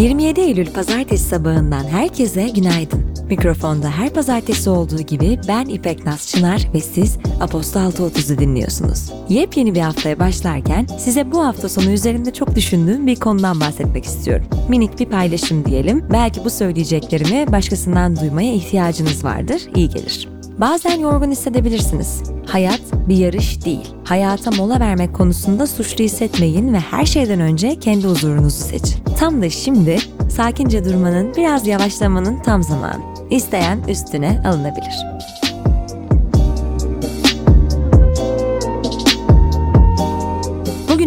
27 Eylül pazartesi sabahından herkese günaydın. Mikrofonda her pazartesi olduğu gibi ben İpek Naz Çınar ve siz Apostol 6.30'u dinliyorsunuz. Yepyeni bir haftaya başlarken size bu hafta sonu üzerinde çok düşündüğüm bir konudan bahsetmek istiyorum. Minik bir paylaşım diyelim. Belki bu söyleyeceklerimi başkasından duymaya ihtiyacınız vardır, iyi gelir. Bazen yorgun hissedebilirsiniz. Hayat bir yarış değil. Hayata mola vermek konusunda suçlu hissetmeyin ve her şeyden önce kendi huzurunuzu seçin. Tam da şimdi sakince durmanın, biraz yavaşlamanın tam zamanı. İsteyen üstüne alınabilir.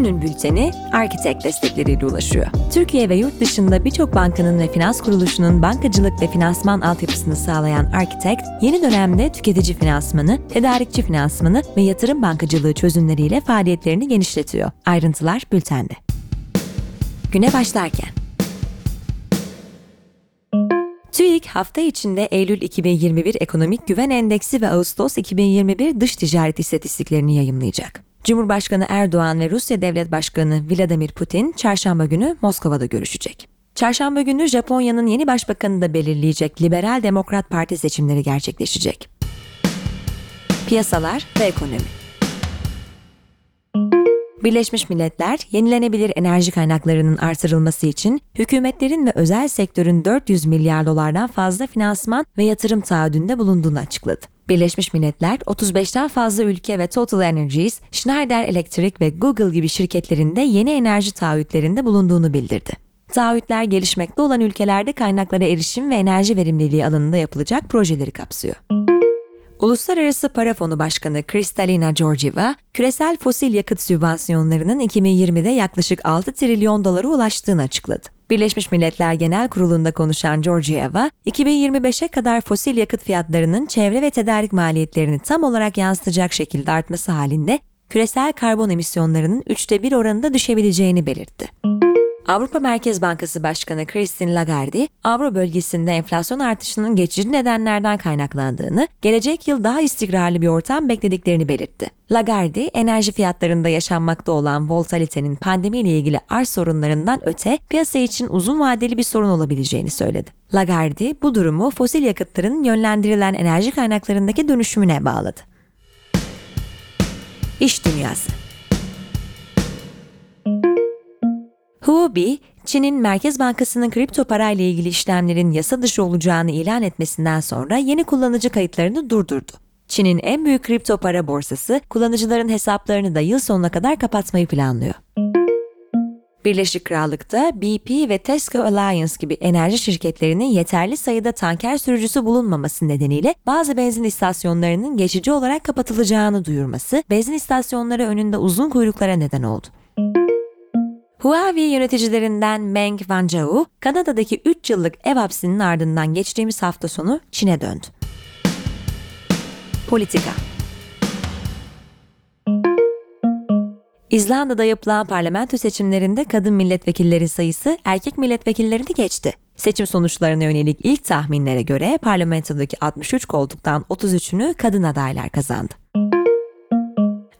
Bugünün bülteni Arkitek destekleriyle ulaşıyor. Türkiye ve yurt dışında birçok bankanın ve finans kuruluşunun bankacılık ve finansman altyapısını sağlayan Arkitek, yeni dönemde tüketici finansmanı, tedarikçi finansmanı ve yatırım bankacılığı çözümleriyle faaliyetlerini genişletiyor. Ayrıntılar bültende. Güne başlarken TÜİK hafta içinde Eylül 2021 Ekonomik Güven Endeksi ve Ağustos 2021 dış ticaret istatistiklerini yayımlayacak. Cumhurbaşkanı Erdoğan ve Rusya Devlet Başkanı Vladimir Putin çarşamba günü Moskova'da görüşecek. Çarşamba günü Japonya'nın yeni başbakanını da belirleyecek Liberal Demokrat Parti seçimleri gerçekleşecek. Piyasalar ve ekonomi Birleşmiş Milletler, yenilenebilir enerji kaynaklarının artırılması için hükümetlerin ve özel sektörün 400 milyar dolardan fazla finansman ve yatırım taahhüdünde bulunduğunu açıkladı. Birleşmiş Milletler, 35'ten fazla ülke ve Total Energies, Schneider Electric ve Google gibi şirketlerinde yeni enerji taahhütlerinde bulunduğunu bildirdi. Taahhütler gelişmekte olan ülkelerde kaynaklara erişim ve enerji verimliliği alanında yapılacak projeleri kapsıyor. Uluslararası Para Fonu Başkanı Kristalina Georgieva, küresel fosil yakıt sübvansiyonlarının 2020'de yaklaşık 6 trilyon dolara ulaştığını açıkladı. Birleşmiş Milletler Genel Kurulu'nda konuşan Georgieva, 2025'e kadar fosil yakıt fiyatlarının çevre ve tedarik maliyetlerini tam olarak yansıtacak şekilde artması halinde küresel karbon emisyonlarının üçte bir oranında düşebileceğini belirtti. Avrupa Merkez Bankası Başkanı Christine Lagarde, Avro bölgesinde enflasyon artışının geçici nedenlerden kaynaklandığını, gelecek yıl daha istikrarlı bir ortam beklediklerini belirtti. Lagarde, enerji fiyatlarında yaşanmakta olan volatilitenin pandemiyle ilgili arz sorunlarından öte piyasa için uzun vadeli bir sorun olabileceğini söyledi. Lagarde, bu durumu fosil yakıtların yönlendirilen enerji kaynaklarındaki dönüşümüne bağladı. İş Dünyası Huobi, Çin'in Merkez Bankası'nın kripto parayla ilgili işlemlerin yasa dışı olacağını ilan etmesinden sonra yeni kullanıcı kayıtlarını durdurdu. Çin'in en büyük kripto para borsası kullanıcıların hesaplarını da yıl sonuna kadar kapatmayı planlıyor. Birleşik Krallık'ta BP ve Tesco Alliance gibi enerji şirketlerinin yeterli sayıda tanker sürücüsü bulunmaması nedeniyle bazı benzin istasyonlarının geçici olarak kapatılacağını duyurması benzin istasyonları önünde uzun kuyruklara neden oldu. Huawei yöneticilerinden Meng Wanzhou, Kanada'daki 3 yıllık ev hapsinin ardından geçtiğimiz hafta sonu Çin'e döndü. Politika İzlanda'da yapılan parlamento seçimlerinde kadın milletvekilleri sayısı erkek milletvekillerini geçti. Seçim sonuçlarına yönelik ilk tahminlere göre parlamentodaki 63 koltuktan 33'ünü kadın adaylar kazandı.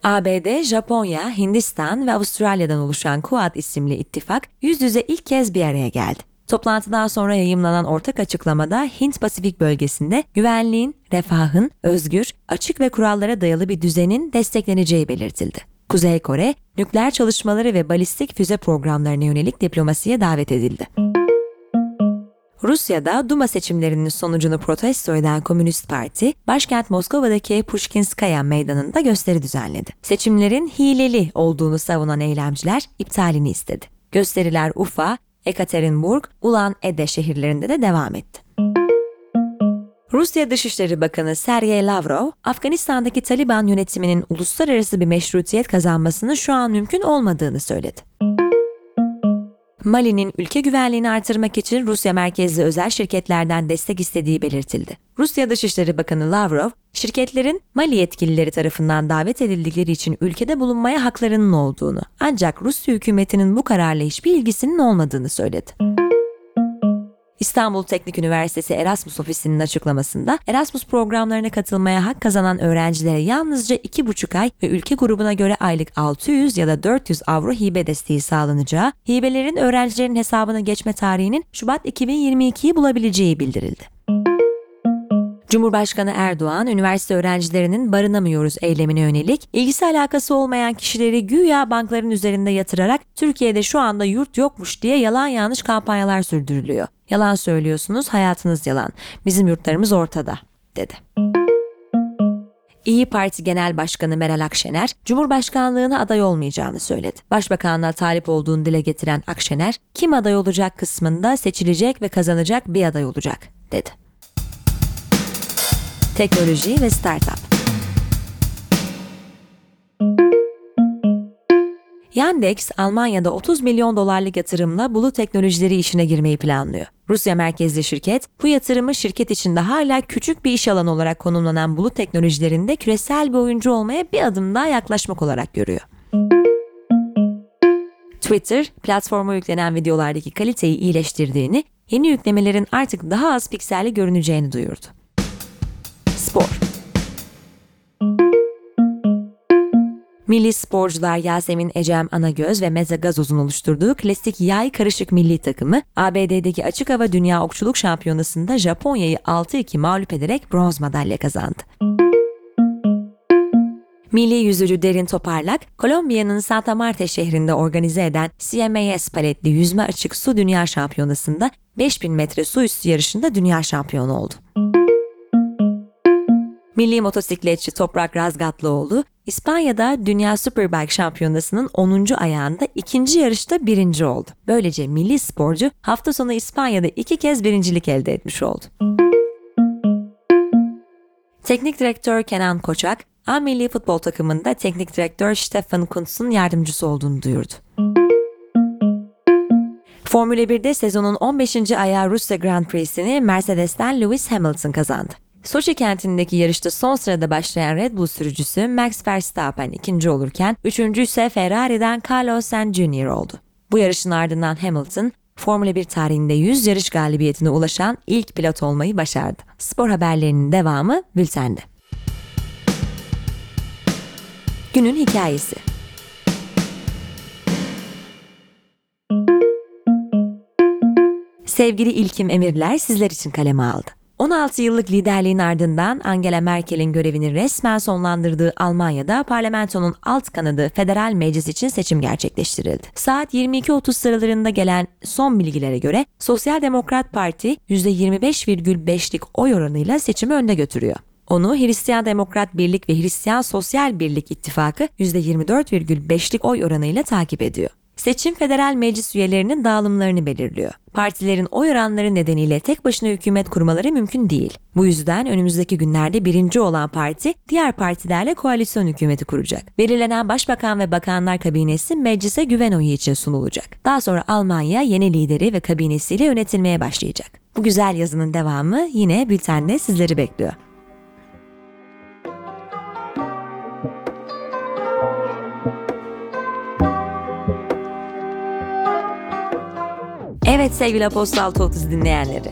ABD, Japonya, Hindistan ve Avustralya'dan oluşan Quad isimli ittifak yüz yüze ilk kez bir araya geldi. Toplantıdan sonra yayımlanan ortak açıklamada Hint-Pasifik bölgesinde güvenliğin, refahın, özgür, açık ve kurallara dayalı bir düzenin destekleneceği belirtildi. Kuzey Kore, nükleer çalışmaları ve balistik füze programlarına yönelik diplomasiye davet edildi. Rusya'da Duma seçimlerinin sonucunu protesto eden Komünist Parti, başkent Moskova'daki Pushkinskaya meydanında gösteri düzenledi. Seçimlerin hileli olduğunu savunan eylemciler iptalini istedi. Gösteriler Ufa, Ekaterinburg, Ulan-Ede şehirlerinde de devam etti. Rusya Dışişleri Bakanı Sergey Lavrov, Afganistan'daki Taliban yönetiminin uluslararası bir meşrutiyet kazanmasının şu an mümkün olmadığını söyledi. Mali'nin ülke güvenliğini artırmak için Rusya merkezli özel şirketlerden destek istediği belirtildi. Rusya Dışişleri Bakanı Lavrov, şirketlerin Mali yetkilileri tarafından davet edildikleri için ülkede bulunmaya haklarının olduğunu, ancak Rusya hükümetinin bu kararla hiçbir ilgisinin olmadığını söyledi. İstanbul Teknik Üniversitesi Erasmus Ofisi'nin açıklamasında Erasmus programlarına katılmaya hak kazanan öğrencilere yalnızca 2,5 ay ve ülke grubuna göre aylık 600 ya da 400 avro hibe desteği sağlanacağı, hibelerin öğrencilerin hesabına geçme tarihinin Şubat 2022'yi bulabileceği bildirildi. Cumhurbaşkanı Erdoğan, üniversite öğrencilerinin barınamıyoruz eylemine yönelik ilgisi alakası olmayan kişileri güya bankların üzerinde yatırarak Türkiye'de şu anda yurt yokmuş diye yalan yanlış kampanyalar sürdürülüyor. Yalan söylüyorsunuz, hayatınız yalan. Bizim yurtlarımız ortada, dedi. İyi Parti Genel Başkanı Meral Akşener, Cumhurbaşkanlığına aday olmayacağını söyledi. Başbakanlığa talip olduğunu dile getiren Akşener, kim aday olacak kısmında seçilecek ve kazanacak bir aday olacak, dedi. Teknoloji ve Startup Yandex, Almanya'da 30 milyon dolarlık yatırımla bulut teknolojileri işine girmeyi planlıyor. Rusya merkezli şirket, bu yatırımı şirket içinde hala küçük bir iş alanı olarak konumlanan bulut teknolojilerinde küresel bir oyuncu olmaya bir adım daha yaklaşmak olarak görüyor. Twitter, platforma yüklenen videolardaki kaliteyi iyileştirdiğini, yeni yüklemelerin artık daha az pikselli görüneceğini duyurdu. Spor Milli sporcular Yasemin Ecem Anagöz ve Meze Gazoz'un oluşturduğu klasik yay karışık milli takımı ABD'deki Açık Hava Dünya Okçuluk Şampiyonası'nda Japonya'yı 6-2 mağlup ederek bronz madalya kazandı. Milli yüzücü Derin Toparlak, Kolombiya'nın Santa Marta şehrinde organize eden CMAS paletli yüzme açık su dünya şampiyonasında 5000 metre su üstü yarışında dünya şampiyonu oldu. Milli motosikletçi Toprak Razgatlıoğlu, İspanya'da Dünya Superbike Şampiyonası'nın 10. ayağında ikinci yarışta birinci oldu. Böylece milli sporcu hafta sonu İspanya'da iki kez birincilik elde etmiş oldu. Teknik direktör Kenan Koçak, A milli futbol takımında teknik direktör Stefan Kuntz'un yardımcısı olduğunu duyurdu. Formula 1'de sezonun 15. ayağı Rusya Grand Prix'sini Mercedes'ten Lewis Hamilton kazandı. Soçi kentindeki yarışta son sırada başlayan Red Bull sürücüsü Max Verstappen ikinci olurken üçüncü ise Ferrari'den Carlos Sainz Jr. oldu. Bu yarışın ardından Hamilton, Formula 1 tarihinde 100 yarış galibiyetine ulaşan ilk pilot olmayı başardı. Spor haberlerinin devamı bültende. Günün hikayesi. Sevgili İlkim Emirler sizler için kaleme aldı. 16 yıllık liderliğin ardından Angela Merkel'in görevini resmen sonlandırdığı Almanya'da parlamentonun alt kanadı federal meclis için seçim gerçekleştirildi. Saat 22.30 sıralarında gelen son bilgilere göre Sosyal Demokrat Parti %25,5'lik oy oranıyla seçimi önde götürüyor. Onu Hristiyan Demokrat Birlik ve Hristiyan Sosyal Birlik İttifakı %24,5'lik oy oranıyla takip ediyor. Seçim federal meclis üyelerinin dağılımlarını belirliyor. Partilerin oy oranları nedeniyle tek başına hükümet kurmaları mümkün değil. Bu yüzden önümüzdeki günlerde birinci olan parti diğer partilerle koalisyon hükümeti kuracak. Belirlenen başbakan ve bakanlar kabinesi meclise güven oyu için sunulacak. Daha sonra Almanya yeni lideri ve kabinesiyle yönetilmeye başlayacak. Bu güzel yazının devamı yine bültende sizleri bekliyor. Evet sevgili Apostol 30 dinleyenleri.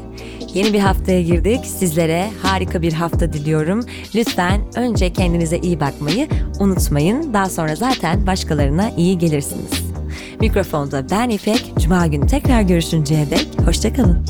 Yeni bir haftaya girdik. Sizlere harika bir hafta diliyorum. Lütfen önce kendinize iyi bakmayı unutmayın. Daha sonra zaten başkalarına iyi gelirsiniz. Mikrofonda ben İpek. Cuma günü tekrar görüşünceye dek hoşçakalın.